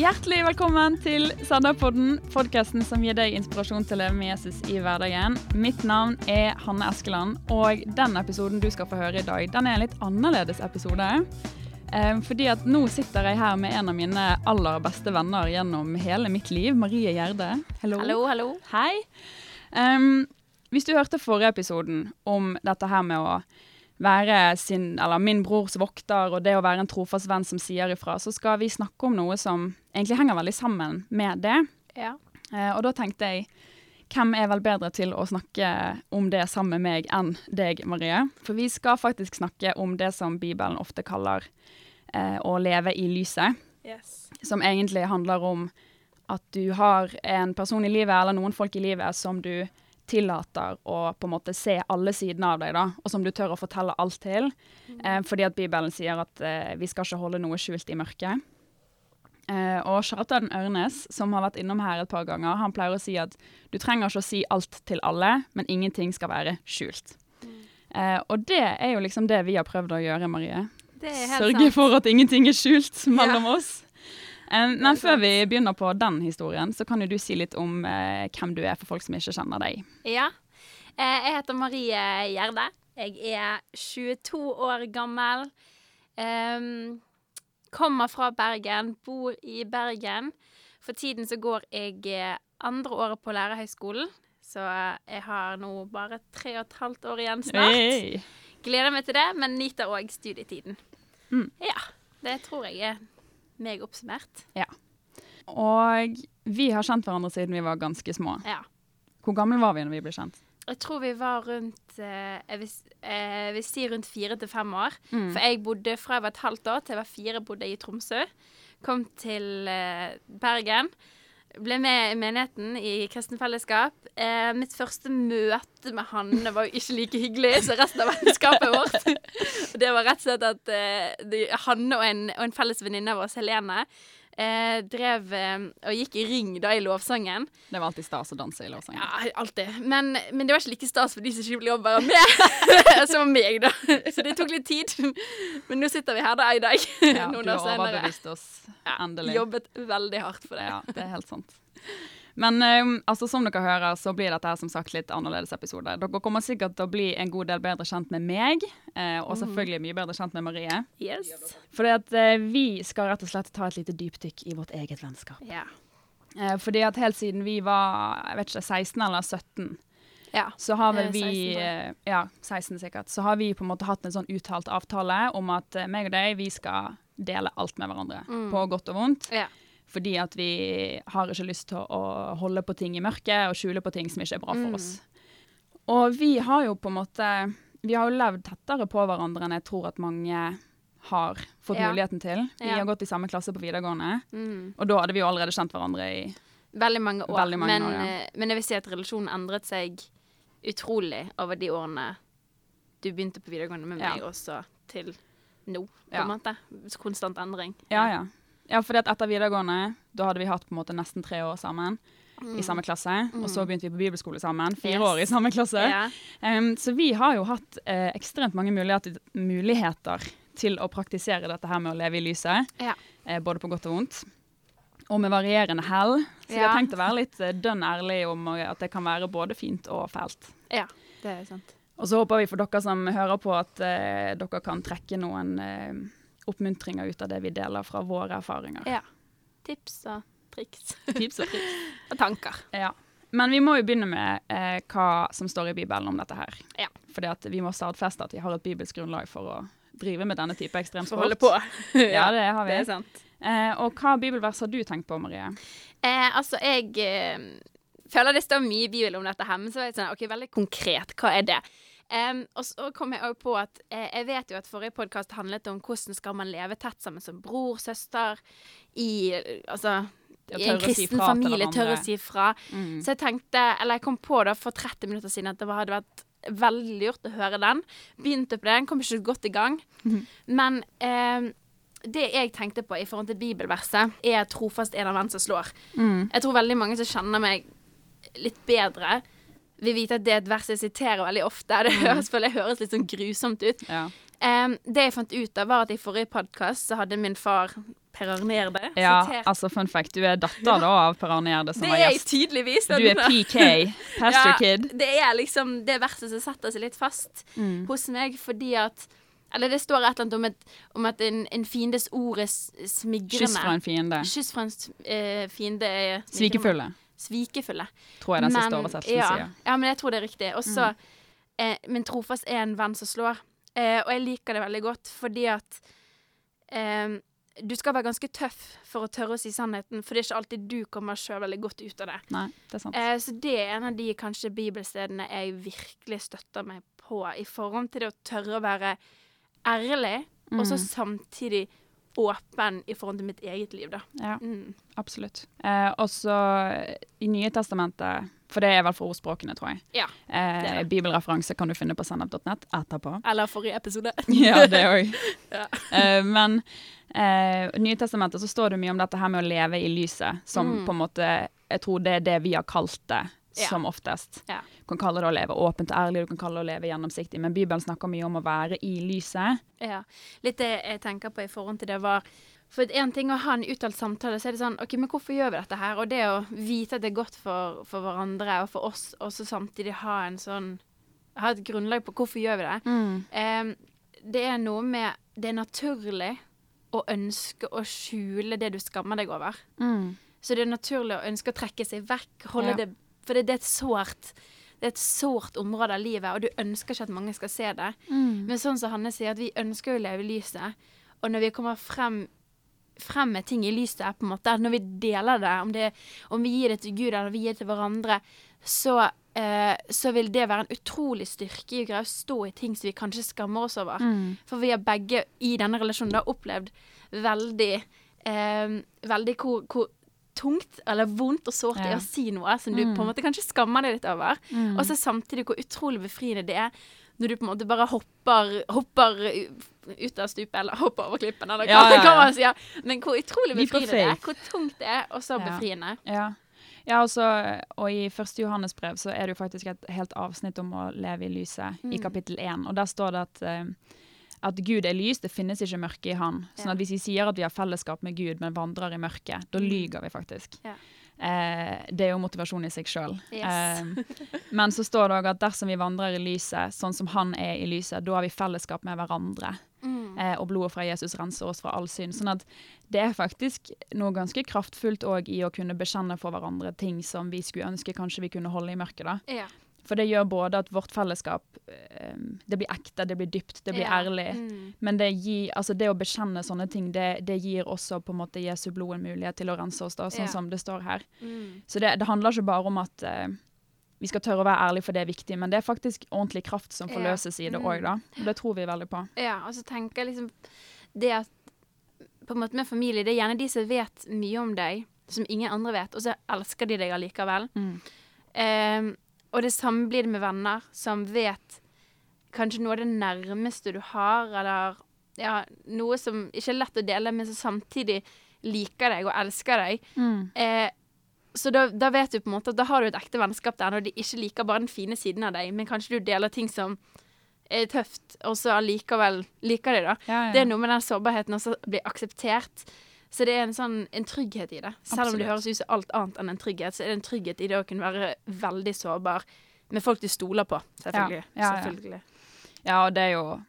Hjertelig velkommen til Sanderpodden, podkasten som gir deg inspirasjon til å leve med Jesus i hverdagen. Mitt navn er Hanne Eskeland, og den episoden du skal få høre i dag, den er en litt annerledes episode. Eh, fordi at nå sitter jeg her med en av mine aller beste venner gjennom hele mitt liv, Marie Gjerde. Hello. Hallo, hallo. Hei. Um, hvis du hørte forrige episoden om dette her med å være sin, min brors vokter og det å være en trofast venn som sier ifra, så skal vi snakke om noe som egentlig henger veldig sammen med det. Ja. Eh, og da tenkte jeg hvem er vel bedre til å snakke om det sammen med meg enn deg, Marie? For vi skal faktisk snakke om det som Bibelen ofte kaller eh, å leve i lyset. Yes. Som egentlig handler om at du har en person i livet, eller noen folk i livet, som du tillater å på en måte se alle sidene av deg, da, og som du tør å fortelle alt til. Eh, fordi at Bibelen sier at eh, vi skal ikke holde noe skjult i mørket. Eh, og Kjartan Ørnes, som har vært innom her et par ganger, han pleier å si at du trenger ikke å si alt til alle, men ingenting skal være skjult. Eh, og det er jo liksom det vi har prøvd å gjøre, Marie. Det helt Sørge sant. for at ingenting er skjult mellom Ja. oss. Men før vi begynner på den historien, så kan jo du si litt om eh, hvem du er for folk som ikke kjenner deg. Ja. Eh, jeg heter Marie Gjerde. Jeg er 22 år gammel. Kommer fra Bergen, bor i Bergen. For tiden så går jeg eh, andre året på lærerhøgskolen. Så jeg har nå bare tre og et halvt år igjen snart. Gleder meg til det, men nyter òg studietiden. Mm. Ja. Det tror jeg er meg oppsummert. Og vi har kjent hverandre siden vi var ganske små. Ja. Hvor gamle var vi når vi ble kjent? Jeg tror vi var rundt eh, Jeg vil, eh, jeg vil si rundt fire til fem år. Mm. For jeg bodde fra jeg var et halvt år til jeg var fire, bodde jeg i Tromsø. Kom til eh, Bergen. Ble med i menigheten i Kristen Fellesskap. Eh, mitt første møte med Hanne var jo ikke like hyggelig som resten av vennskapet vårt. Det var rett og slett at eh, de, Hanne og en, og en felles venninne av oss, Helene, eh, drev eh, og gikk i ring da i lovsangen. Det var alltid stas å danse i lovsangen. Ja, alltid. Men, men det var ikke like stas for de som ikke ville jobbe med, som meg, da. Så det tok litt tid. Men nå sitter vi her da i dag, Ja, du noen år har overbevist oss. Ja, Endelig. Jobbet veldig hardt for det. Ja, det er helt sant. Men eh, altså, som dere hører, så blir dette her som sagt litt annerledes episode. Dere kommer sikkert til å bli en god del bedre kjent med meg, eh, og selvfølgelig mye bedre kjent med Marie. Yes. Fordi at eh, vi skal rett og slett ta et lite dypdykk i vårt eget vennskap. Ja. Eh, fordi at helt siden vi var jeg vet ikke, 16 eller 17, ja. så har vel Eh, vi 16 eh, Ja, 16 sikkert. Så har vi på en måte hatt en sånn uttalt avtale om at meg og deg, vi skal dele alt med hverandre. På godt og vondt. Ja. Fordi at vi har ikke lyst til å holde på ting i mørket og skjule på ting som ikke er bra for oss. Og vi har jo på en måte Vi har jo levd tettere på hverandre enn jeg tror at mange har fått Ja. muligheten til. Vi Ja. har gått i samme klasse på videregående, Mm. og da hadde vi jo allerede kjent hverandre i Veldig mange år. Veldig mange men, år, ja. eh, men jeg vil si at relasjonen endret seg utrolig over de årene du begynte på videregående med meg, også til nå, på en måte. Konstant endring. Ja, ja. Ja, fordi at etter videregående, da hadde vi hatt på en måte nesten tre år sammen Mm. i samme klasse. Og så begynte vi på bibelskole sammen, fire Yes. år i samme klasse. Yeah. Um, så vi har jo hatt uh, ekstremt mange muligheter, muligheter til å praktisere dette her med å leve i lyset. Yeah. Uh, både på godt og vondt. Og med varierende hell. Så vi Ja. har tenkt å være litt uh, dønn ærlig om at det kan være både fint og fælt. ja, det er sant. Og så håper vi for dere som hører på at eh, dere kan trekke noen oppmuntringer ut av det vi deler fra våre erfaringer. Ja. Tips og triks. Tips og triks. og tanker. Ja. Men vi må jo begynne med eh, hva som står i Bibelen om dette her. Ja. Fordi vi må stadfeste at vi har et bibelsk grunnlag for å drive med denne type ekstremsport. For å holde på. Ja, det har vi. Det er sant. Eh, og hva bibelvers har du tenkt på, Marie? Eh, altså, jeg eh, føler det står mye i Bibelen om dette her, men så er jeg sånn, ok, veldig konkret, hva er det? Em, og så kom jeg også på at eh, jeg vet jo at forrige podkast handlet om hvordan skal man leve tett sammen som bror, søster, i eh, altså i en kristen si familie, tørre å si fra. Mm. Så jeg tenkte, eller jeg kom på da for 30 minutter siden at det hadde vært veldig lurt å høre den. Begynte på den, kom ikke godt i gang. Mm. Men eh, det jeg tenkte på i forhold til bibelverset, er 'trofast er den venn som slår'. Mm. Jeg tror veldig mange som kjenner meg litt bedre, vil vite at det er et vers jeg siterer veldig ofte. Det høres, mm. høres litt sånn grusomt ut. Ja. Um, det jeg fant ut av, var at i forrige podkast så hadde min far Per Arne Gjerde ja, sitert altså fun fact, du er datter da av Per Arne Gjerde som Det var gjest. tydeligvis. Du er PK, Pastor Ja, Kid. Det er liksom det verset som setter seg litt fast Mm. hos meg, fordi at Eller det står et eller annet om, et, om at en, en fiendes ord er smigrende. Kyss fra en fiende. Kyss fra en eh, fiende er. Svikefulle, Svikefulle. tror jeg den siste Men- oversettelsen ja, sier. Ja, men jeg tror det er riktig. Og så Mm. eh, Men trofast er en venn som slår. Eh, og jeg liker det veldig godt fordi at eh, du skal være ganske tøff for å tørre å si sannheten, for det er ikke alltid du kommer sjøl veldig godt ut av det. Nei, det er sant. Eh, så det er en av de kanskje bibelstedene jeg virkelig støtter meg på, i forhold til det å tørre å være ærlig, og så Mm. samtidig åpen i forhold til mitt eget liv, da. Ja, Mm. absolutt. Eh, også i Nye testamentet, for det er vel for ordspråkene, tror jeg. Ja, Eh, er bibelreferanse kan du finne på sennep.net etterpå. Eller forrige episode. ja, det òg. Ja. Eh, men eh, Nye testamentet så står det mye om dette her med å leve i lyset, som Mm. på en måte Jeg tror det er det vi har kalt det. Ja. Som oftest. Ja. Du kan kalle det å leve åpent og ærlig, du kan kalle det å leve gjennomsiktig, men Bibelen snakker mye om å være i lyset. Ja. Litt det jeg tenker på i forhold til det var For en ting å ha en uttalt samtale, så er det sånn OK, men hvorfor gjør vi dette her? Og det å vite at det er godt for, for hverandre og for oss, og så samtidig ha en sånn Ha et grunnlag på hvorfor gjør vi det. Em, det er noe med Det er naturlig å ønske å skjule det du skammer deg over. Så det er naturlig å ønske å trekke seg vekk, holde Ja. det For det, det er et sårt det er et sårt område av livet, og du ønsker ikke at mange skal se det. Men sånn som Hanne sier, at vi ønsker å leve i lyset. Og når vi kommer frem, frem med ting i lyset, på en måte, når vi deler det, om, det, om vi gir det til Gud eller vi gir det til hverandre, så, eh, så vil det være en utrolig styrke i å greie å stå i ting som vi kanskje skammer oss over. Mm. For vi har begge i denne relasjonen da opplevd veldig eh, Veldig hvor, hvor tungt eller vondt og sårt det er å si noe som du Mm. på en måte kanskje skammer deg litt over. Mm. Og så samtidig hvor utrolig befriende det er når du på en måte bare hopper, hopper ut av stupet, eller hopper over klippen, eller hva, Ja, man sier. Men hvor utrolig befriende det er. Hvor tungt det er, og så Ja. befriende. Ja. ja også, og i første Johannes brev så er det jo faktisk et helt avsnitt om å leve i lyset, i Mm. kapittel én. Og der står det at, eh, at Gud er lys, det finnes ikke mørke i han. Sånn at hvis vi sier at vi har fellesskap med Gud, men vandrer i mørket, da Mm. lyger vi faktisk. Ja. Eh, det er jo motivasjon i seg sjøl. Yes. Eh, men så står det òg at dersom vi vandrer i lyset, sånn som han er i lyset, da har vi fellesskap med hverandre. Mm. Eh, og blodet fra Jesus renser oss fra all synd. Sånn at det er faktisk noe ganske kraftfullt òg i å kunne bekjenne for hverandre ting som vi skulle ønske kanskje vi kunne holde i mørket. da. Ja. For det gjør både at vårt fellesskap eh, det blir ekte, det blir dypt, det blir Ja. ærlig. Mm. Men det, gir, altså det å bekjenne sånne ting, det, det gir også på en måte Jesu blod en mulighet til å rense oss, da, sånn Ja. som det står her. Mm. Så det, det handler ikke bare om at eh, vi skal tørre å være ærlige, for det er viktig, men det er faktisk ordentlig kraft som Ja. forløses i det òg, da. Og det tror vi veldig på. Ja, og så tenker jeg liksom Det at på en måte med familie, det er gjerne de som vet mye om deg, som ingen andre vet, og så elsker de deg allikevel. Mm. Ehm, og det samme blir det med venner som vet kanskje noe av det nærmeste du har, eller ja, noe som ikke er lett å dele, men som samtidig liker deg og elsker deg. Mm. Eh, så da, da vet du på en måte at da har du et ekte vennskap der, når de ikke liker bare den fine siden av deg, men kanskje du deler ting som er tøft, og så allikevel liker de, da. Ja, ja. Det er noe med den sårbarheten også bli akseptert. Så det er en sånn en trygghet i det. Selv om det høres ut som alt annet enn en trygghet, så er det en trygghet i det å kunne være veldig sårbar med folk du stoler på, selvfølgelig. Ja, ja, ja. selvfølgelig. Ja, og det er jo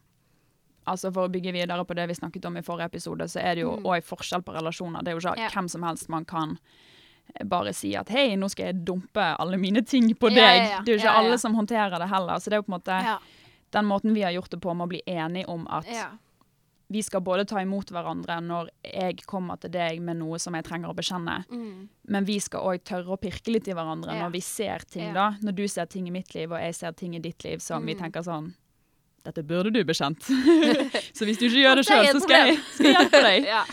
Altså For å bygge videre på det vi snakket om i forrige episode, så er det jo Mm. forskjell på relasjoner. Det er jo ikke Ja. hvem som helst man kan eh, bare si at 'hei, nå skal jeg dumpe alle mine ting på deg'. ja, ja. Det er jo ikke Ja, ja. alle som håndterer det heller. Så det er jo på en måte Ja. den måten vi har gjort det på, med å bli enige om at ja. Vi skal både ta imot hverandre når jeg kommer til deg med noe som jeg trenger å bekjenne, Mm. men vi skal òg tørre å pirke litt i hverandre Ja. når vi ser ting, Ja. da. Når du ser ting i mitt liv, og jeg ser ting i ditt liv som vi Mm. tenker sånn Dette burde du bekjent. så hvis du ikke gjør det sjøl, så skal jeg, skal jeg hjelpe deg. ja.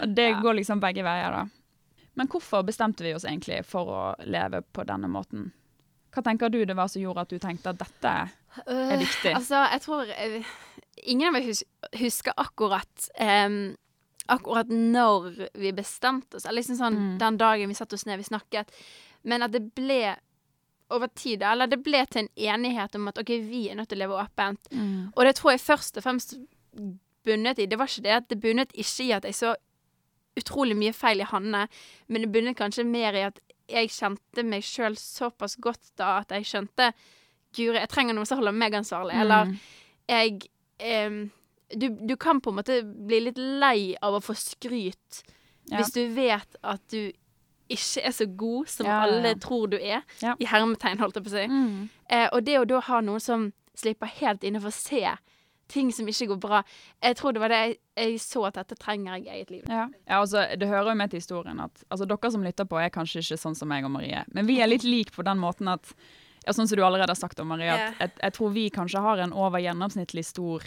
uh, det går liksom begge veier, da. Men hvorfor bestemte vi oss egentlig for å leve på denne måten? Hva tenker du det var som gjorde at du tenkte at dette er viktig? Altså, jeg tror uh, Ingen av oss husker akkurat um, Akkurat når vi bestemte oss. Liksom sånn Mm. den dagen vi satte oss ned, vi snakket. Men at det ble over tid, eller det ble til en enighet om at OK, vi er nødt til å leve åpent. Mm. Og det tror jeg først og fremst bunnet i Det var ikke det at det bunnet ikke i at jeg så utrolig mye feil i Hanne, men det bunnet kanskje mer i at jeg kjente meg sjøl såpass godt da at jeg skjønte Guri, jeg trenger noen som holder meg ansvarlig. Eller Mm. jeg em, du, du kan på en måte bli litt lei av å få skryt Ja. hvis du vet at du ikke er så god som Ja, alle tror du er. I hermetegn, holdt jeg på å si. Mm. Eh, og det å da ha noen som slipper helt innenfor får se ting som ikke går bra Jeg tror det var det jeg, jeg så at dette trenger jeg i eget liv. Ja. ja, altså, Det hører jo med til historien at altså, dere som lytter på, er kanskje ikke sånn som meg og Marie. Men vi er litt like på den måten at ja, Sånn som du allerede har sagt om Marie, at jeg, jeg tror vi kanskje har en over gjennomsnittlig stor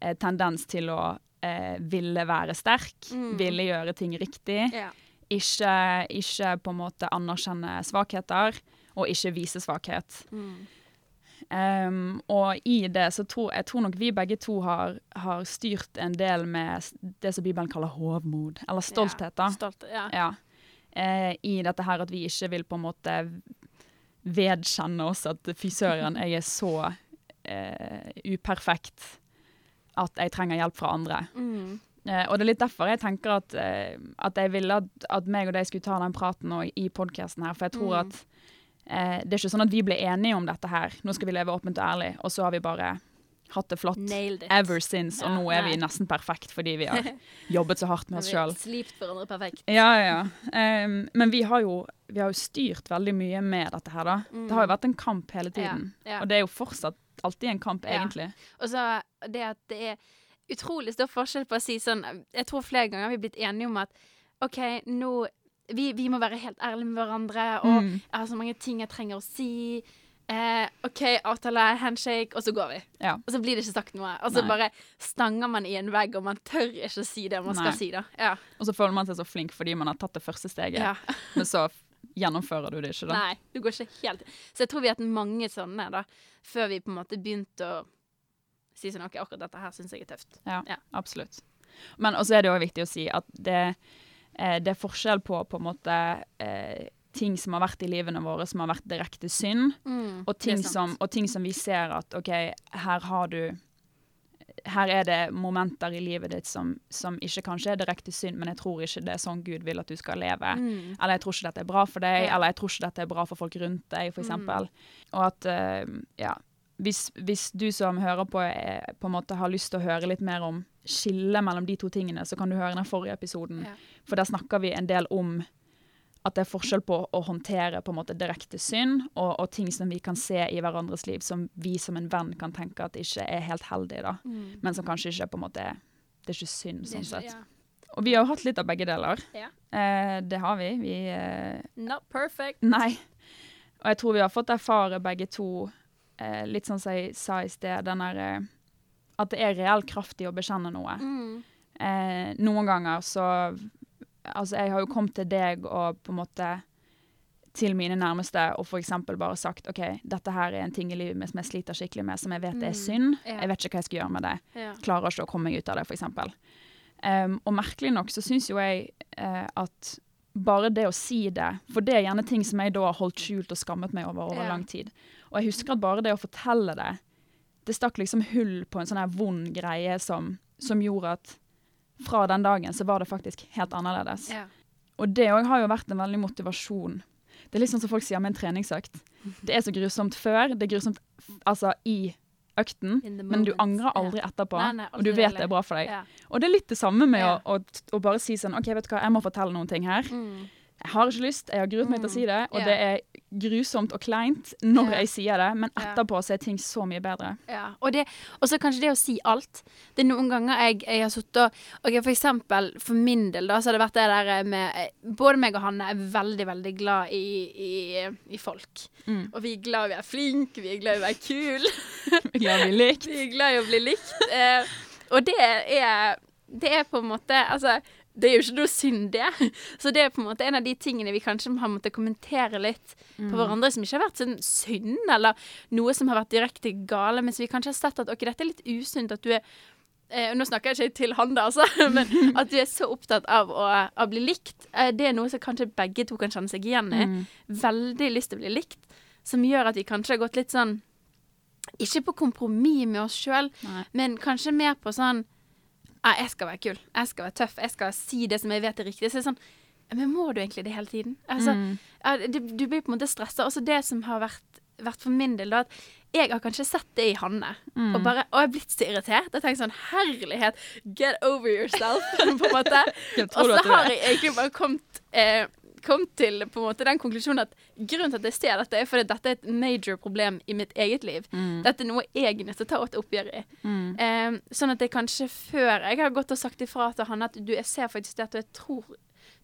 eh, tendens til å eh, ville være sterk, Mm. ville gjøre ting riktig. Ja. Ikke, ikke på en måte anerkjenne svakheter, og ikke vise svakhet. Mm. Um, og i det så tror jeg tror nok vi begge to har, har styrt en del med det som Bibelen kaller hovmod, eller stolthet. da. Ja, stolt, ja. Ja. Uh, I dette her at vi ikke vil på en måte vedkjenne oss at fy søren, jeg er så uh, uperfekt at jeg trenger hjelp fra andre. Mm. Uh, og det er litt derfor jeg tenker at, at jeg ville at, at meg og deg skulle ta den praten i podkasten her, for jeg tror Mm. at eh, det er ikke sånn at vi ble enige om dette her. Nå skal vi leve åpent og ærlig, og så har vi bare hatt det flott ever since, og Ja, nå er vi nesten perfekt fordi vi har jobbet så hardt med oss sjøl. Slipt hverandre perfekt. Ja, ja. ja. Men vi har, jo, vi har jo styrt veldig mye med dette her, da. Det har jo vært en kamp hele tiden. Mm. Ja, ja. Og det er jo fortsatt alltid en kamp, egentlig. Og så det at det er utrolig stor forskjell på å si sånn Jeg tror flere ganger har vi blitt enige om at OK, nå vi, vi må være helt ærlige med hverandre, og Mm. jeg har så mange ting jeg trenger å si. Eh, OK, avtale, handshake, og så går vi. Ja. Og så blir det ikke sagt noe. Og så Nei. bare stanger man i en vegg, og man tør ikke si det man Nei. skal si, da. Ja. Og så føler man seg så flink fordi man har tatt det første steget, ja. men så gjennomfører du det ikke, da. Nei, du går ikke helt Så jeg tror vi har hatt mange sånne, da, før vi på en måte begynte å si sånn OK, akkurat dette her syns jeg er tøft. Ja, Ja. absolutt. Men også er det også viktig å si at det, eh, det er forskjell på på en måte eh, ting som har vært i livene våre som har vært direkte synd, og ting, som, og ting som vi ser at OK, her har du her er det momenter i livet ditt som, som ikke kanskje er direkte synd, men jeg tror ikke det er sånn Gud vil at du skal leve. Mm. Eller jeg tror ikke dette er bra for deg, Ja. eller jeg tror ikke dette er bra for folk rundt deg, f.eks. eksempel. Og at uh, ja, hvis, hvis du som hører på, er, på en måte har lyst til å høre litt mer om skillet mellom de to tingene, så kan du høre den forrige episoden. Ja. For der snakker vi en del om at det er forskjell på å håndtere på en måte direkte synd, og, og ting som vi kan se i hverandres liv som vi som en venn kan tenke at ikke er helt heldig, da. Mm. Men som kanskje ikke på en måte Det er ikke synd, sånn ikke- sett. ja. Og vi har jo hatt litt av begge deler. Ja. Eh, det har vi. Vi eh, Not perfect. Nei. Og jeg tror vi har fått erfare begge to, eh, litt sånn som jeg sa i sted, den derre eh, At det er reell kraft i å bekjenne noe. Mm. Eh, noen ganger så Altså, jeg har jo kommet til deg og på en måte til mine nærmeste og eksempel bare sagt OK, dette her er en ting i livet mitt som jeg sliter skikkelig med, som jeg vet er Mm, synd. ja. Jeg vet ikke hva jeg skal gjøre med det. Ja. Klarer ikke å komme meg ut av det, eksempel. Um, og merkelig nok så syns jo jeg eh, at bare det å si det For det er gjerne ting som jeg da har holdt skjult og skammet meg over over Ja. lang tid. Og jeg husker at bare det å fortelle det, det stakk liksom hull på en sånn her vond greie som, som gjorde at fra den dagen så var det faktisk helt annerledes. Ja. Og det òg har jo vært en veldig motivasjon. Det er litt sånn som folk sier med en treningsøkt. Det er så grusomt før, det er grusomt altså i økten, men du angrer angrer Ja. aldri etterpå. Nei, nei, og du vet det er bra for deg. Ja. Og det er litt det samme med å, å, å bare si sånn OK, vet du hva, jeg må fortelle noen ting her. Mm. Jeg har ikke lyst, jeg har gruet meg til å si det, og yeah. det er grusomt og kleint når yeah. jeg sier det, men etterpå så er ting så mye bedre. Ja, og, det, så kanskje det å si alt. Det er noen ganger jeg, jeg har sittet og okay, For eksempel for min del, da, så har det vært det der med eh, Både meg og Hanne er veldig, veldig glad i, i, i folk. Mm. Og vi er glad i å være flinke, vi er glad i å være kule. er glad vi likt. Vi er glad i å bli likt. Eh, og det er, det er på en måte Altså, det er jo ikke noe synd, det. Så det er på en måte en av de tingene vi kanskje har måttet kommentere litt Mm. på hverandre, som ikke har vært sånn synd, eller noe som har vært direkte gale, men som vi kanskje har sett at OK, dette er litt usunt at du er eh, Nå snakker jeg ikke til han, da, altså, men at du er så opptatt av å, å bli likt. Eh, det er noe som kanskje begge to kan kjenne seg igjen i. Mm. Veldig lyst til å bli likt. som gjør at vi kanskje har gått litt sånn Ikke på kompromiss med oss sjøl, men kanskje mer på sånn «Nei, Jeg skal være kul. Jeg skal være tøff. Jeg skal si det som jeg vet er riktig. Så det er sånn Men må du egentlig det hele tiden? Altså, Mm. ja, det, du blir på en måte stressa. Også det som har vært, vært for min del, da, at jeg har kanskje sett det i Hanne. Mm. Og bare, og jeg har blitt så irritert. Jeg tenker sånn Herlighet, get over yourself, på en måte. Og så har jeg egentlig bare kommet, eh, kommet til på en måte den konklusjonen at grunnen til at jeg ser dette, er fordi dette er et major problem i mitt eget liv. Mm. Dette er noe jeg nødt til å ta et oppgjør i. Mm. Um, sånn at jeg kanskje før jeg har gått og sagt ifra til han at du, jeg ser faktisk dette, og jeg tror,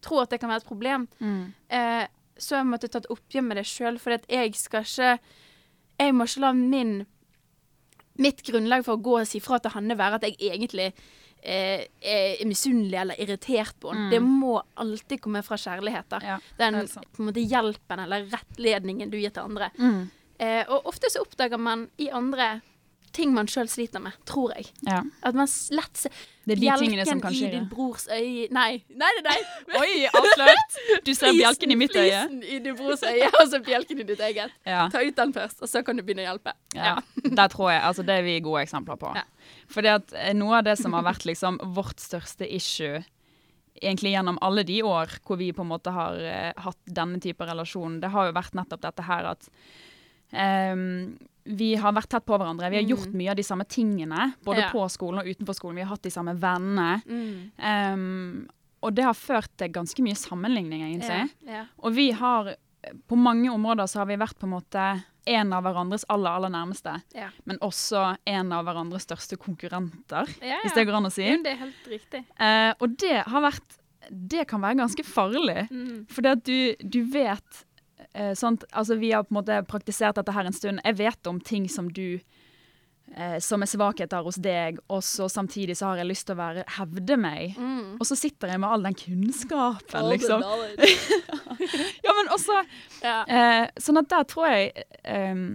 tror at det kan være et problem, Mm. uh, så jeg måttet ta et oppgjør med det sjøl, for jeg skal ikke Jeg må ikke la min Mitt grunnlag for å gå og si fra til Hanne være at jeg egentlig eh, er misunnelig eller irritert på. Mm. Det må alltid komme fra kjærlighet. da. Ja, Den måte hjelpen eller rettledningen du gir til andre. Mm. Eh, og ofte så oppdager man i andre ting man sjøl sliter med, tror jeg. Ja. At man lett ser Det er de tingene som i din brors øye Nei, nei, nei! nei. Oi, avslørt! Du ser bjelken i mitt øye. Flisen i din brors øye, og så bjelken i ditt eget. Ja. Ta ut den først, og så kan du begynne å hjelpe. Ja, der tror jeg, altså Det er vi gode eksempler på. Fordi at eh, Noe av det som har vært liksom vårt største issue egentlig gjennom alle de år hvor vi på en måte har uh, hatt denne type relasjon, det har jo vært nettopp dette her at um, vi har vært tett på hverandre. Vi har gjort mye av de samme tingene, både Mm. Ja. på skolen og utenfor skolen. Vi har hatt de samme vennene. Mm. Um, og det har ført til ganske mye sammenligning, egentlig. Ja, ja. Og vi har På mange områder så har vi vært på en måte en av hverandres aller, aller nærmeste. Ja. Men også en av hverandres største konkurrenter, Ja, hvis det går an å si. Ja, det er helt riktig. Eh, og det har vært Det kan være ganske farlig. Mm. For at du, du vet eh, sånt, Altså, vi har på en måte praktisert dette her en stund. Jeg vet om ting som du eh, Som er svakheter hos deg, og så samtidig så har jeg lyst til å være, hevde meg. Mm. Og så sitter jeg med all den kunnskapen, All liksom. Ja, men også Ja. Eh, sånn at der tror jeg eh,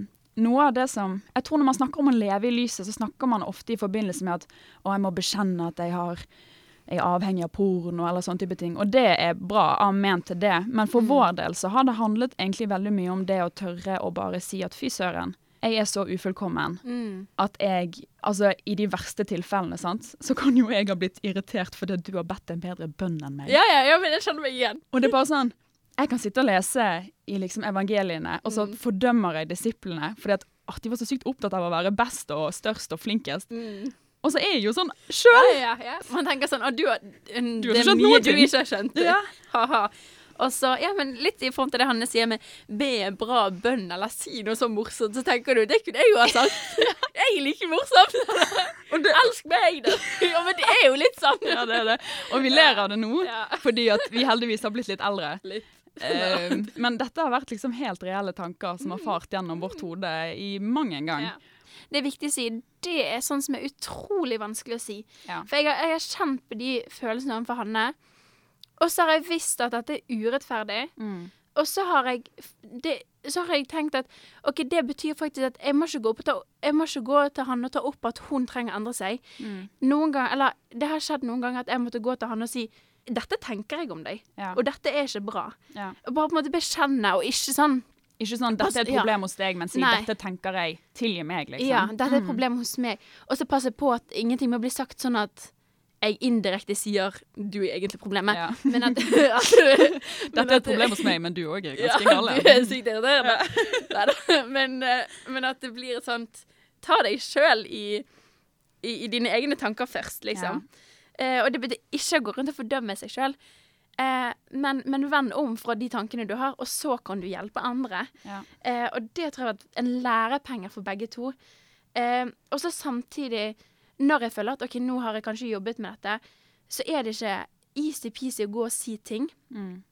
noe av det som Jeg tror når man snakker om å leve i lyset, så snakker man ofte i forbindelse med at å, jeg må bekjenne at jeg har jeg er avhengig av porno eller sånne type ting. Og det er bra, amen til det. Men for vår del så har det handlet egentlig veldig mye om det å tørre å bare si at fy søren, jeg er så ufullkommen Mm. at jeg Altså, i de verste tilfellene, sant, så kan jo jeg ha blitt irritert fordi du har bedt en bedre bønn enn meg. ja, ja, ja, men jeg kjenner meg igjen. Og det er bare sånn Jeg kan sitte og lese i liksom evangeliene, og så fordømmer jeg disiplene fordi at «Åh, de var så sykt opptatt av å være best og størst og flinkest. Mm. Og så er jeg jo sånn Ja, sjøl! ja, ja. Man tenker sånn Å, du har en, Du har Det er mye du ikke har skjønt. Ja. Ha-ha. Og så, ja, men litt i front til det Hanne sier med be en bra bønn, eller si noe så morsomt, så tenker du det kunne jeg jo ha sagt. Jeg er like morsom. Elsk meg, da. Ja, men det er jo litt sånn. Ja, det er det. Og vi ler av det nå, Ja. fordi at vi heldigvis har blitt litt eldre. Litt. Eh, men dette har vært liksom helt reelle tanker som har fart gjennom vårt hode i mang en gang. Ja. Det er viktig å si. Det er sånn som er utrolig vanskelig å si. Ja. For jeg har, jeg har kjent på de følelsene overfor Hanne. Og så har jeg visst at dette er urettferdig. Mm. Og så har jeg det, Så har jeg tenkt at OK, det betyr faktisk at jeg må ikke gå, ta, jeg må ikke gå til han og ta opp at hun trenger å endre seg. Mm. Noen gang, eller Det har skjedd noen ganger at jeg måtte gå til han og si dette tenker jeg om deg, Ja. og dette er ikke bra. Ja. Bare på en måte bekjenne, og ikke sånn Ikke sånn 'dette er et problem ja. hos deg', men si Nei. 'dette tenker jeg'. Tilgi meg, liksom. Ja, dette er et problem hos meg. Og så passe på at ingenting må bli sagt sånn at jeg indirekte sier 'du er egentlig problemet'. Ja. Men at, at Dette er et problem hos meg, men du òg er Ja, ganske gal. du er sykt irriterende. Ja. Men, eh, men at det blir et sånt Ta deg sjøl i, i, i dine egne tanker først, liksom. Eh, og det betyr ikke å gå rundt og fordømme seg sjøl. Eh, men, men vend om fra de tankene du har, og så kan du hjelpe andre. Ja. Eh, og det tror jeg har vært en lærepenge for begge to. Eh, og så samtidig, når jeg føler at OK, nå har jeg kanskje jobbet med dette, så er det ikke easy-peasy å gå og si ting Mm.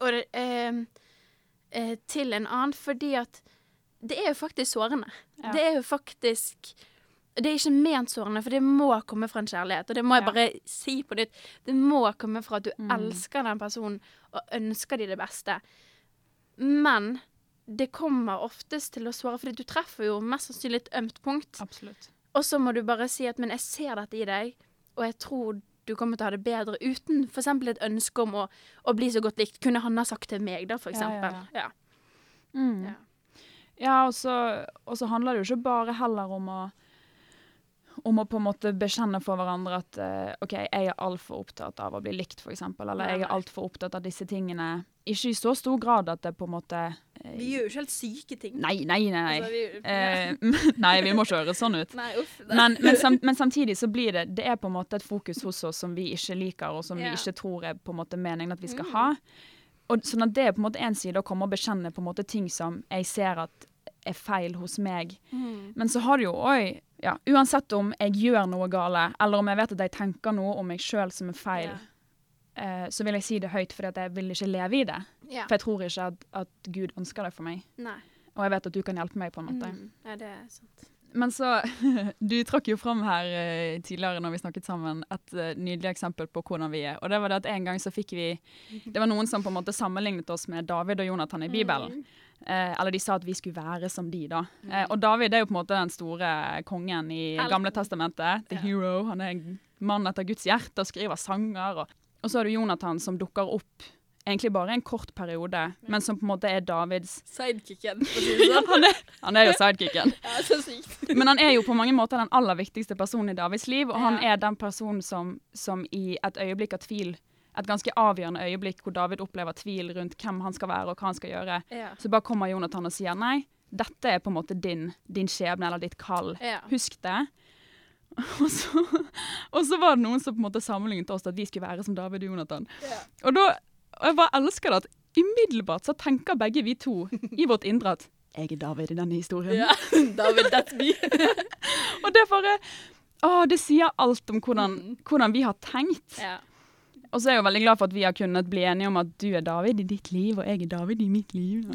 og det, eh, til en annen, fordi at det er jo faktisk sårende. Ja. Det er jo faktisk Det er ikke ment sårende, for det må komme fra en kjærlighet. Og det må jeg Ja. bare si på nytt. Det må komme fra at du Mm. elsker den personen og ønsker de det beste. Men det kommer oftest til å såre, fordi du treffer jo mest sannsynlig et ømt punkt. Absolutt. Og så må du bare si at 'men jeg ser dette i deg, og jeg tror du kommer til å ha det bedre uten f.eks. et ønske om å, å bli så godt likt'. Kunne han ha sagt til meg, da, for Ja, ja, Mm. Ja. Ja, og så, handler det jo ikke bare heller om å om å på en måte bekjenne for hverandre at uh, OK, jeg er altfor opptatt av å bli likt, f.eks. Eller jeg er altfor opptatt av disse tingene. Ikke i så stor grad at det på en måte eh, Vi gjør jo ikke helt syke ting. Nei, nei, nei. nei. Altså, vi, Eh, nei, vi må ikke høres sånn ut. nei, uff. Men, men, sam, men samtidig så blir det Det er på en måte et fokus hos oss som vi ikke liker, og som Ja. vi ikke tror er på en måte meningen at vi skal Mm. ha. Og sånn at det er på en måte en side å komme og bekjenne på en måte ting som jeg ser at er feil hos meg. Mm. Men så har du jo òg ja, Uansett om jeg gjør noe gale, eller om jeg vet at jeg tenker noe om meg sjøl som er feil, Ja. Eh, så vil jeg si det høyt, fordi at jeg vil ikke leve i det. Ja. For jeg tror ikke at, at Gud ønsker det for meg. Nei. Og jeg vet at du kan hjelpe meg, på en måte. Mm. Ja, det er sant. Men så Du trakk jo fram her uh, tidligere når vi snakket sammen, et uh, nydelig eksempel på hvordan vi er. Og det var det at en gang så fikk vi Det var noen som på en måte sammenlignet oss med David og Jonathan i Bibelen. Mm. Eh, eller de sa at vi skulle være som de, da. Eh, og David er jo på en måte den store kongen i Gamle testamentet. The hero. Han er en mann etter Guds hjerte og skriver sanger. Og, og så er du Jonathan som dukker opp egentlig bare en kort periode, men som på en måte er Davids Sidekicken, for å si det sånn. han, er, han er jo sidekicken. Ja, så sykt. Men han er jo på mange måter den aller viktigste personen i Davids liv, og han er den personen som, som i et øyeblikk av tvil, et ganske avgjørende øyeblikk hvor David opplever tvil rundt hvem han skal være og hva han skal gjøre, Ja. så bare kommer Jonathan og sier nei, dette er på en måte din, din skjebne eller ditt kall. Ja. Husk det. Og så, og så var det noen som på en måte sammenlignet oss at vi skulle være som David og Jonathan. Yeah. Og da, og jeg bare elsker det at umiddelbart så tenker begge vi to i vårt indre at jeg er David i denne historien. Ja. David, that's me. Og det bare Å, det sier alt om hvordan, Mm. hvordan vi har tenkt. Ja. Og så er jeg jo veldig glad for at vi har kunnet bli enige om at du er David i ditt liv, og jeg er David i mitt liv.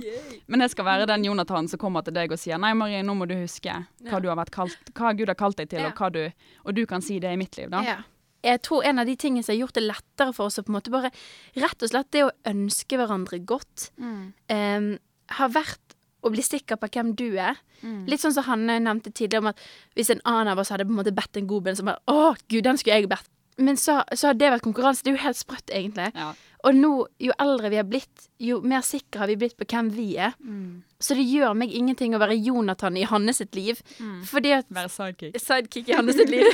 Men jeg skal være den Jonathan som kommer til deg og sier nei, Marie, nå må du huske hva, du kalt, hva Gud har kalt deg til, og du Og du kan si det i mitt liv, da. Ja. Jeg tror en av de tingene som har gjort det lettere for oss å på en måte bare Rett og slett det å ønske hverandre godt, Mm. um, har vært å bli sikker på hvem du er. Mm. Litt sånn som Hanne nevnte tidligere om at hvis en annen av oss hadde på en måte bedt en god bønn, så bare Å, gud, den skulle jeg bedt. Men så, så har det vært konkurranse. Det er jo helt sprøtt, egentlig. Ja. Og nå, jo eldre vi har blitt, jo mer sikre har vi blitt på hvem vi er. Mm. Så det gjør meg ingenting å være Jonathan i Hanne sitt liv. Mm. Fordi at Være sidekick. Sidekick i Hanne sitt liv.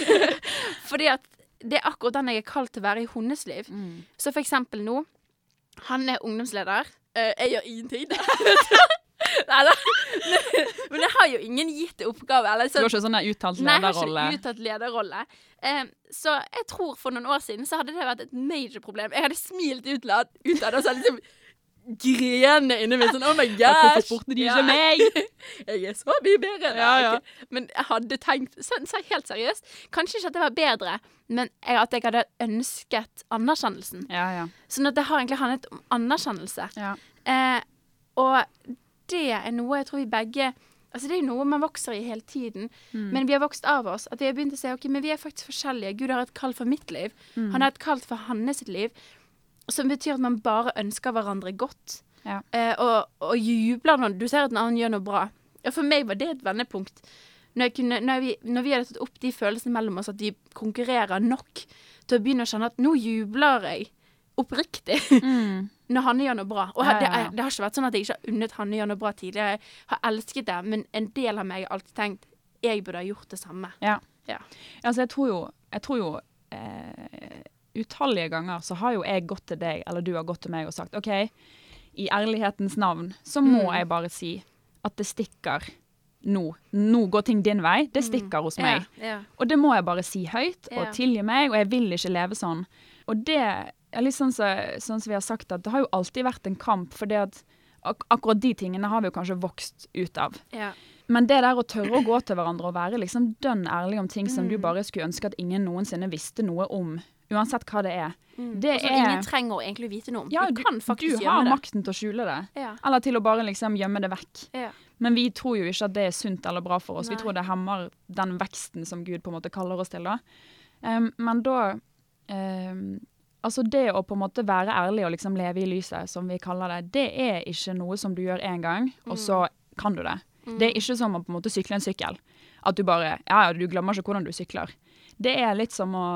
fordi at det er akkurat den jeg er kalt til å være i hennes liv. Mm. Så for eksempel nå Han er ungdomsleder. Uh, jeg gjør ingenting. Nei da. Men jeg har jo ingen gitt oppgave. Eller Du har ikke sånn uttalt lederrolle? Nei, jeg har ikke uttalt lederrolle. Eh, så jeg tror for noen år siden så hadde det vært et major problem. Jeg hadde smilt utad, utad og så liksom grene inni meg sånn Oh my gosh. Hvorfor spurte de ikke Ja. meg? Jeg er så mye bedre. Ja, ja. Men jeg hadde tenkt så, så helt seriøst Kanskje ikke at det var bedre, men jeg, at jeg hadde ønsket anerkjennelsen. Ja, ja. Sånn at det har egentlig handlet om anerkjennelse. ja. Eh, og det er noe jeg tror vi begge Altså Det er jo noe man vokser i hele tiden, Mm. men vi har vokst av oss. At vi har begynt å si ok, men vi er faktisk forskjellige. Gud har et kall for mitt liv. Mm. Han har et kall for hans liv. Som betyr at man bare ønsker hverandre godt. Ja. Eh, og, og jubler når du ser at en annen gjør noe bra. Og for meg var det et vendepunkt. Når, kunne, når, vi, når vi hadde tatt opp de følelsene mellom oss, at vi konkurrerer nok til å begynne å kjenne at nå jubler jeg oppriktig Mm. Når Hanne gjør noe bra. Og det, er- det har ikke vært sånn at jeg ikke har unnet Hanne gjøre noe bra tidligere. Jeg har elsket det, men en del av meg har alltid tenkt jeg burde ha gjort det samme. Ja. Ja. Altså, jeg tror jo, jeg tror jo eh, utallige ganger så har jo jeg gått til deg, eller du har gått til meg og sagt OK, i ærlighetens navn så må Mm. jeg bare si at det stikker nå. Nå går ting din vei. Det stikker hos meg. Ja, ja. Og det må jeg bare si høyt, og tilgi meg, og jeg vil ikke leve sånn. Og det er litt sånn som sånn som vi har sagt, at det har jo alltid vært en kamp, for det at ak akkurat de tingene har vi jo kanskje vokst ut av. ja. Men det der å tørre å gå til hverandre og være liksom dønn ærlig om ting som du Mm. bare skulle ønske at ingen noensinne visste noe om, uansett hva det er. Mm. Det og er- ingen trenger å egentlig vite noe om. Ja, du kan faktisk du har gjemme det. makten til å skjule det. Ja. Eller til å bare liksom gjemme det vekk. Ja. Men vi tror jo ikke at det er sunt eller bra for oss. Nei. Vi tror det hemmer den veksten som Gud på en måte kaller oss til. da. Um, men da em, Altså det å på en måte være ærlig og liksom leve i lyset, som vi kaller det, det er ikke noe som du gjør én gang, og så kan du det. Mm. Det er ikke som å på en måte sykle en sykkel. At du bare Ja, ja, du glemmer ikke hvordan du sykler. Det er litt som å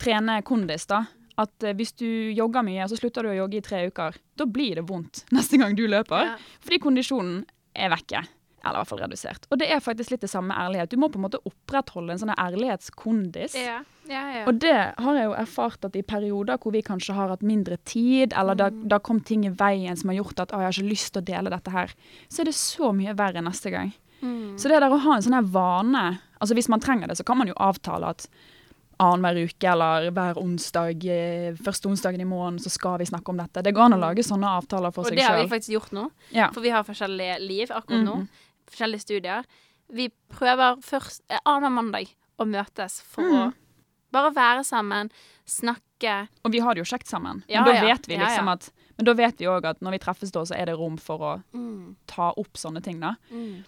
trene kondis, da. At eh, hvis du jogger mye, så slutter du å jogge i tre uker. Da blir det vondt neste gang du løper. Ja. Fordi kondisjonen er vekke. Eller i hvert fall redusert. Og det er faktisk litt det samme ærlighet. Du må på en måte opprettholde en sånn ærlighetskondis. Ja, ja, ja. Og det har jeg jo erfart at i perioder hvor vi kanskje har hatt mindre tid, eller da, da kom ting i veien som har gjort at å, jeg har ikke lyst til å dele dette her, så er det så mye verre neste gang. Mm. Så det der å ha en sånn her vane Altså hvis man trenger det, så kan man jo avtale at annenhver uke eller hver onsdag, eh, første onsdagen i måneden, så skal vi snakke om dette. Det går an å lage sånne avtaler for Og seg det har vi faktisk gjort nå, Ja. for vi har forskjellige liv akkurat nå. Mhm. Forskjellige studier. Vi prøver først eh, annenhver mandag å møtes for mm. å bare være sammen, snakke. Og vi har det jo kjekt sammen. Ja, men da ja. vet vi liksom ja. at Men da vet vi òg at når vi treffes da, så er det rom for å Mm. ta opp sånne ting, da. Mm.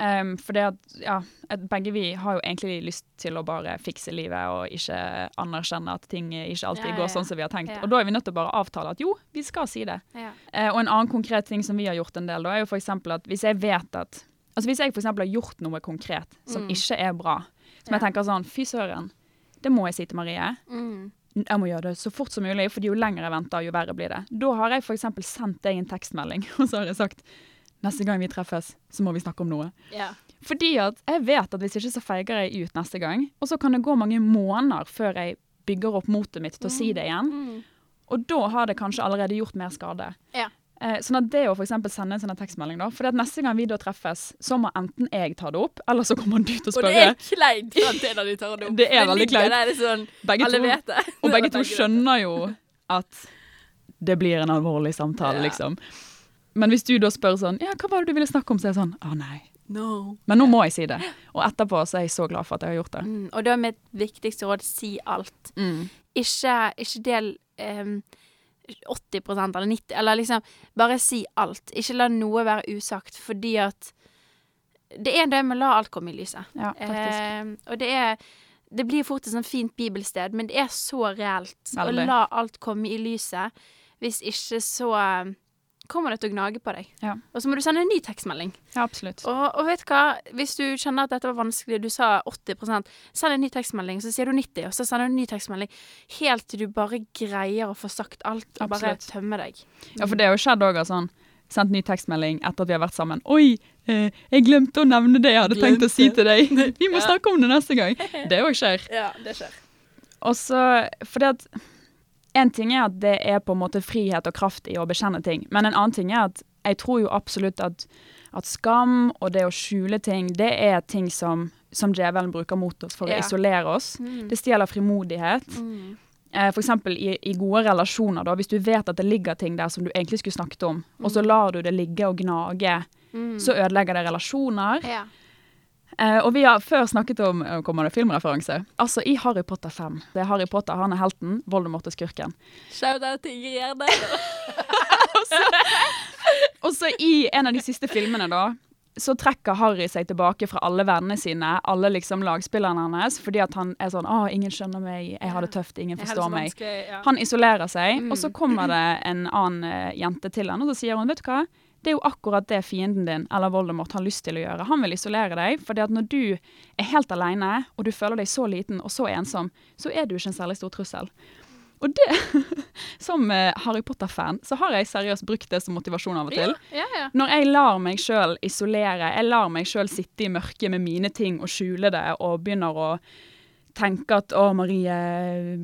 Um, for det at, ja, at begge vi har jo egentlig lyst til å bare fikse livet og ikke anerkjenne at ting ikke alltid går sånn som vi har tenkt. Og da er vi nødt til å bare avtale at jo, vi skal si det. Ja. Eh, og en annen konkret ting som vi har gjort en del, da, er jo eksempel at hvis jeg vet at Altså hvis jeg for har gjort noe konkret som Mm. ikke er bra, som jeg tenker sånn Fy søren, det må jeg si til Marie. Mm. Jeg må gjøre det så fort som mulig, for jo lenger jeg venter, jo verre blir det. Da har jeg eksempel sendt deg en tekstmelding, og så har jeg sagt neste gang vi treffes, så må vi snakke om noe. Ja. Fordi at jeg vet at hvis ikke så feiger jeg ut neste gang, og så kan det gå mange måneder før jeg bygger opp motet mitt til å si det igjen. Mm. Og da har det kanskje allerede gjort mer skade. Ja. Eh, sånn at det å for sende en sånn tekstmelding, da. For neste gang vi da treffes, så må enten jeg ta det opp, eller så kommer du til å spørre. Og det er kleint samtidig når de tar det opp. Det er veldig kleint. Sånn, Begge alle to, vet det. og begge to skjønner jo at det blir en alvorlig samtale, Ja. liksom. Men hvis du da spør sånn Ja, hva var det du ville snakke om? Så er jeg sånn Å, nei. No. Men nå må jeg si det. Og etterpå så er jeg så glad for at jeg har gjort det. Mm. Og da er mitt viktigste råd si alt. Mm. Ikke, ikke del em, 80% eller 90 Eller liksom bare si alt. Ikke la noe være usagt, fordi at Det er det med å la alt komme i lyset. Ja, eh, og det er Det blir fort et sånt fint bibelsted, men det er så reelt å la alt komme i lyset. Hvis ikke så kommer det til å gnage på deg. Ja. Og så må du sende en ny tekstmelding. ja, absolutt. Og, og vet du hva, hvis du kjenner at dette var vanskelig, du sa 80% send en ny tekstmelding, så sier du 90, og så sender du en ny tekstmelding, helt til du bare greier å få sagt alt, og bare tømme deg. Ja, for det har jo skjedd òg, sånn Sendt ny tekstmelding etter at vi har vært sammen. 'Oi, eh, jeg glemte å nevne det jeg hadde tenkt å si til deg.' 'Vi må Ja. snakke om det neste gang.' Det òg skjer. Ja, det skjer. Og så fordi at En ting er at det er på en måte frihet og kraft i å bekjenne ting, men en annen ting er at jeg tror jo absolutt at, at skam og det å skjule ting, det er ting som, som djevelen bruker mot oss for Ja. å isolere oss. Mm. Det stjeler frimodighet. Mm. Eh, eksempel i, i gode relasjoner, da, hvis du vet at det ligger ting der som du egentlig skulle snakket om, og så lar du det ligge og gnage, Mm. så ødelegger det relasjoner. Ja. Eh, og vi har før snakket om eh, kommer det filmreferanse. Altså, i Harry Potter 5. Det er Harry Potter, han er helten, Voldemort er skurken. Shout-out til Ingrid Gjerde. Og så i en av de siste filmene, da, så trekker Harry seg tilbake fra alle vennene sine, alle liksom lagspillerne hans, fordi at han er sånn 'Å, ingen skjønner meg, jeg har det tøft, ingen forstår meg'. Ja. Han isolerer seg, Mm. og så kommer det en annen eh, jente til han, og så sier hun, vet du hva, det er jo akkurat det fienden din, eller Voldemort, har lyst til å gjøre. Han vil isolere deg, fordi at når du er helt alene, og du føler deg så liten og så ensom, så er du ikke en særlig stor trussel. Og det, som eh, Harry Potter-fan, så har jeg seriøst brukt det som motivasjon av og til. Ja, ja. Når jeg lar meg sjøl isolere, jeg lar meg sjøl sitte i mørket med mine ting og skjule det, og begynner å tenke at 'Å, Marie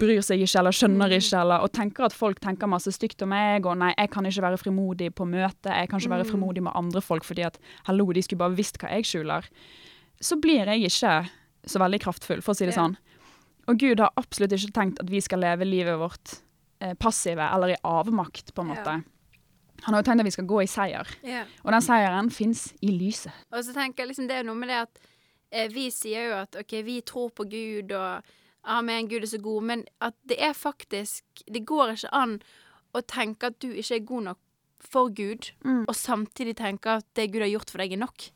bryr seg ikke', eller 'skjønner ikke', eller Og tenker at folk tenker masse stygt om meg, og 'nei, jeg kan ikke være frimodig på møte', 'jeg kan ikke være Mm. frimodig med andre folk fordi at 'hallo, de skulle bare visst hva jeg skjuler', så blir jeg ikke så veldig kraftfull, for å si det sånn. Og Gud har absolutt ikke tenkt at vi skal leve livet vårt eh, passive eller i avmakt, på en måte. Han har jo tenkt at vi skal gå i seier. Og den seieren fins i lyset. Og så tenker jeg liksom, det er noe med det at vi sier jo at OK, vi tror på Gud, og amen, Gud er så god, men at det er faktisk Det går ikke an å tenke at du ikke er god nok for Gud, Mm. og samtidig tenke at det Gud har gjort for deg, er nok.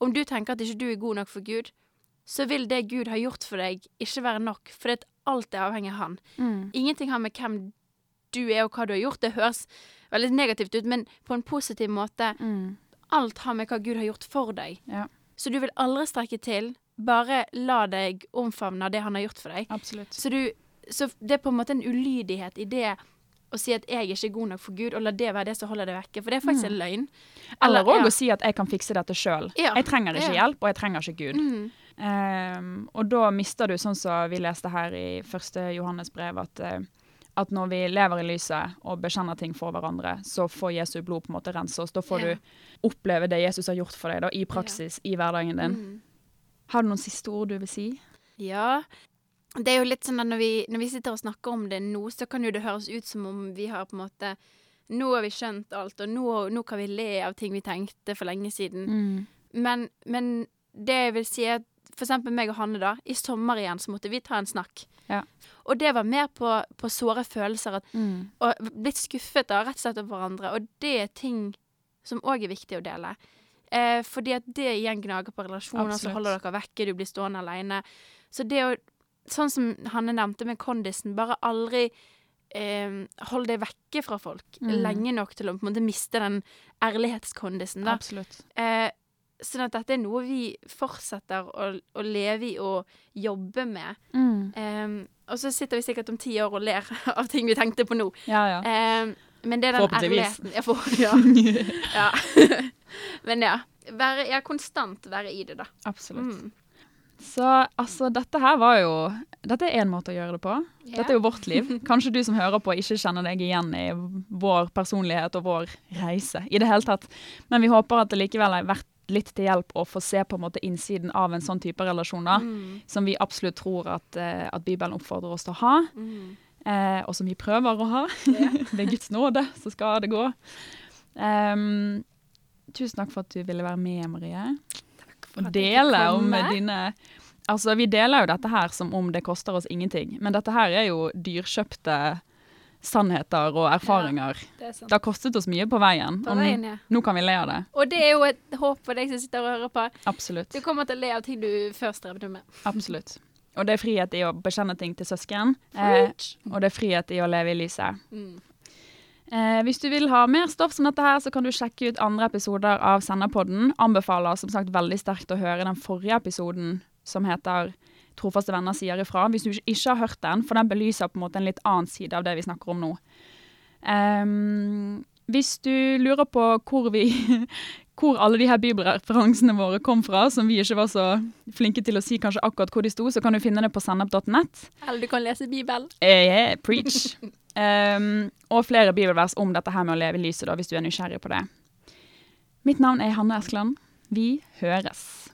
Om du tenker at ikke du er god nok for Gud, så vil det Gud har gjort for deg, ikke være nok, for det alt er avhengig av Han. Ingenting har med hvem du er og hva du har gjort. Det høres veldig negativt ut, men på en positiv måte alt har med hva Gud har gjort for deg. Ja. Så du vil aldri strekke til. Bare la deg omfavne det han har gjort for deg. Absolutt. Så, du, så det er på en måte en ulydighet i det å si at jeg ikke er god nok for Gud, og la det være det som holder deg vekke. For det er faktisk en løgn. Eller òg ja. å si at jeg kan fikse dette sjøl. Ja. Jeg trenger ikke Ja. hjelp, og jeg trenger ikke Gud. Mm. Um, og da mister du, sånn som vi leste her i første Johannes brev, at, eh, at når vi lever i lyset og bekjenner ting for hverandre, så får Jesu blod på en måte rense oss. Da får Ja. du oppleve det Jesus har gjort for deg da, i praksis, i hverdagen din. Mm. Har du noen siste ord du vil si? Ja. Det er jo litt sånn at når vi, når vi sitter og snakker om det nå, så kan jo det høres ut som om vi har på en måte Nå har vi skjønt alt, og nå, nå kan vi le av ting vi tenkte for lenge siden. Mm. Men, men det jeg vil si er at for eksempel meg og Hanne, da. I sommer igjen så måtte vi ta en snakk. Ja. Og det var mer på, på såre følelser. At, Mm. og blitt skuffet da, rett og slett over hverandre. Og det er ting som òg er viktig å dele. Eh, fordi at det igjen gnager på relasjoner, så holder dere vekke, du blir stående alene. Så det å Sånn som Hanne nevnte med kondisen, bare aldri eh, hold deg vekke fra folk Mm. lenge nok til å på en måte miste den ærlighetskondisen. da. Absolutt. Eh, sånn at dette er noe vi fortsetter å, å leve i og jobbe med. Mm. Um, og så sitter vi sikkert om ti år og ler av ting vi tenkte på nå. Ja, ja. Um, men det er den ærligheten. Jeg får, ja. ja. men ja. Være, ja, konstant være i det, da. Absolutt. Mm. Så altså, dette her var jo Dette er én måte å gjøre det på. Yeah. Dette er jo vårt liv. Kanskje du som hører på ikke kjenner deg igjen i vår personlighet og vår reise i det hele tatt. Men vi håper at det likevel har vært litt til hjelp å få se på en måte innsiden av en sånn type relasjon, da, Mm. som vi absolutt tror at, eh, at Bibelen oppfordrer oss til å ha, Mm. eh, og som vi prøver å ha. Ved Guds nåde så skal det gå. Um, tusen takk for at du ville være med, Marie og dele om dine Altså, vi deler jo dette her som om det koster oss ingenting, men dette her er jo dyrkjøpte sannheter og erfaringer. Det er. Det har kostet oss mye på veien, På veien, ja. nå kan vi le av det. Og det er jo et håp for deg som sitter og hører på. Absolutt. Du kommer til å le av ting du før strevde med. Absolutt. Og det er frihet i å bekjenne ting til søsken, eh, og det er frihet i å leve i lyset. Mm. Eh, hvis du vil ha mer stoff som dette her, så kan du sjekke ut andre episoder av Senderpodden. Anbefaler som sagt veldig sterkt å høre den forrige episoden som heter Trofaste venner sier ifra. Hvis du ikke har hørt den, for den belyser på en måte en litt annen side av det vi snakker om nå. Um, hvis du lurer på hvor vi hvor alle de her bibelreferansene våre kom fra, som vi ikke var så flinke til å si kanskje akkurat hvor de sto, så kan du finne det på sennep.net. Eller du kan lese Bibelen. Eh, preach. Um, og flere bibelvers om dette her med å leve i lyset, da, hvis du er nysgjerrig på det. Mitt navn er Hanne Eskeland. Vi høres.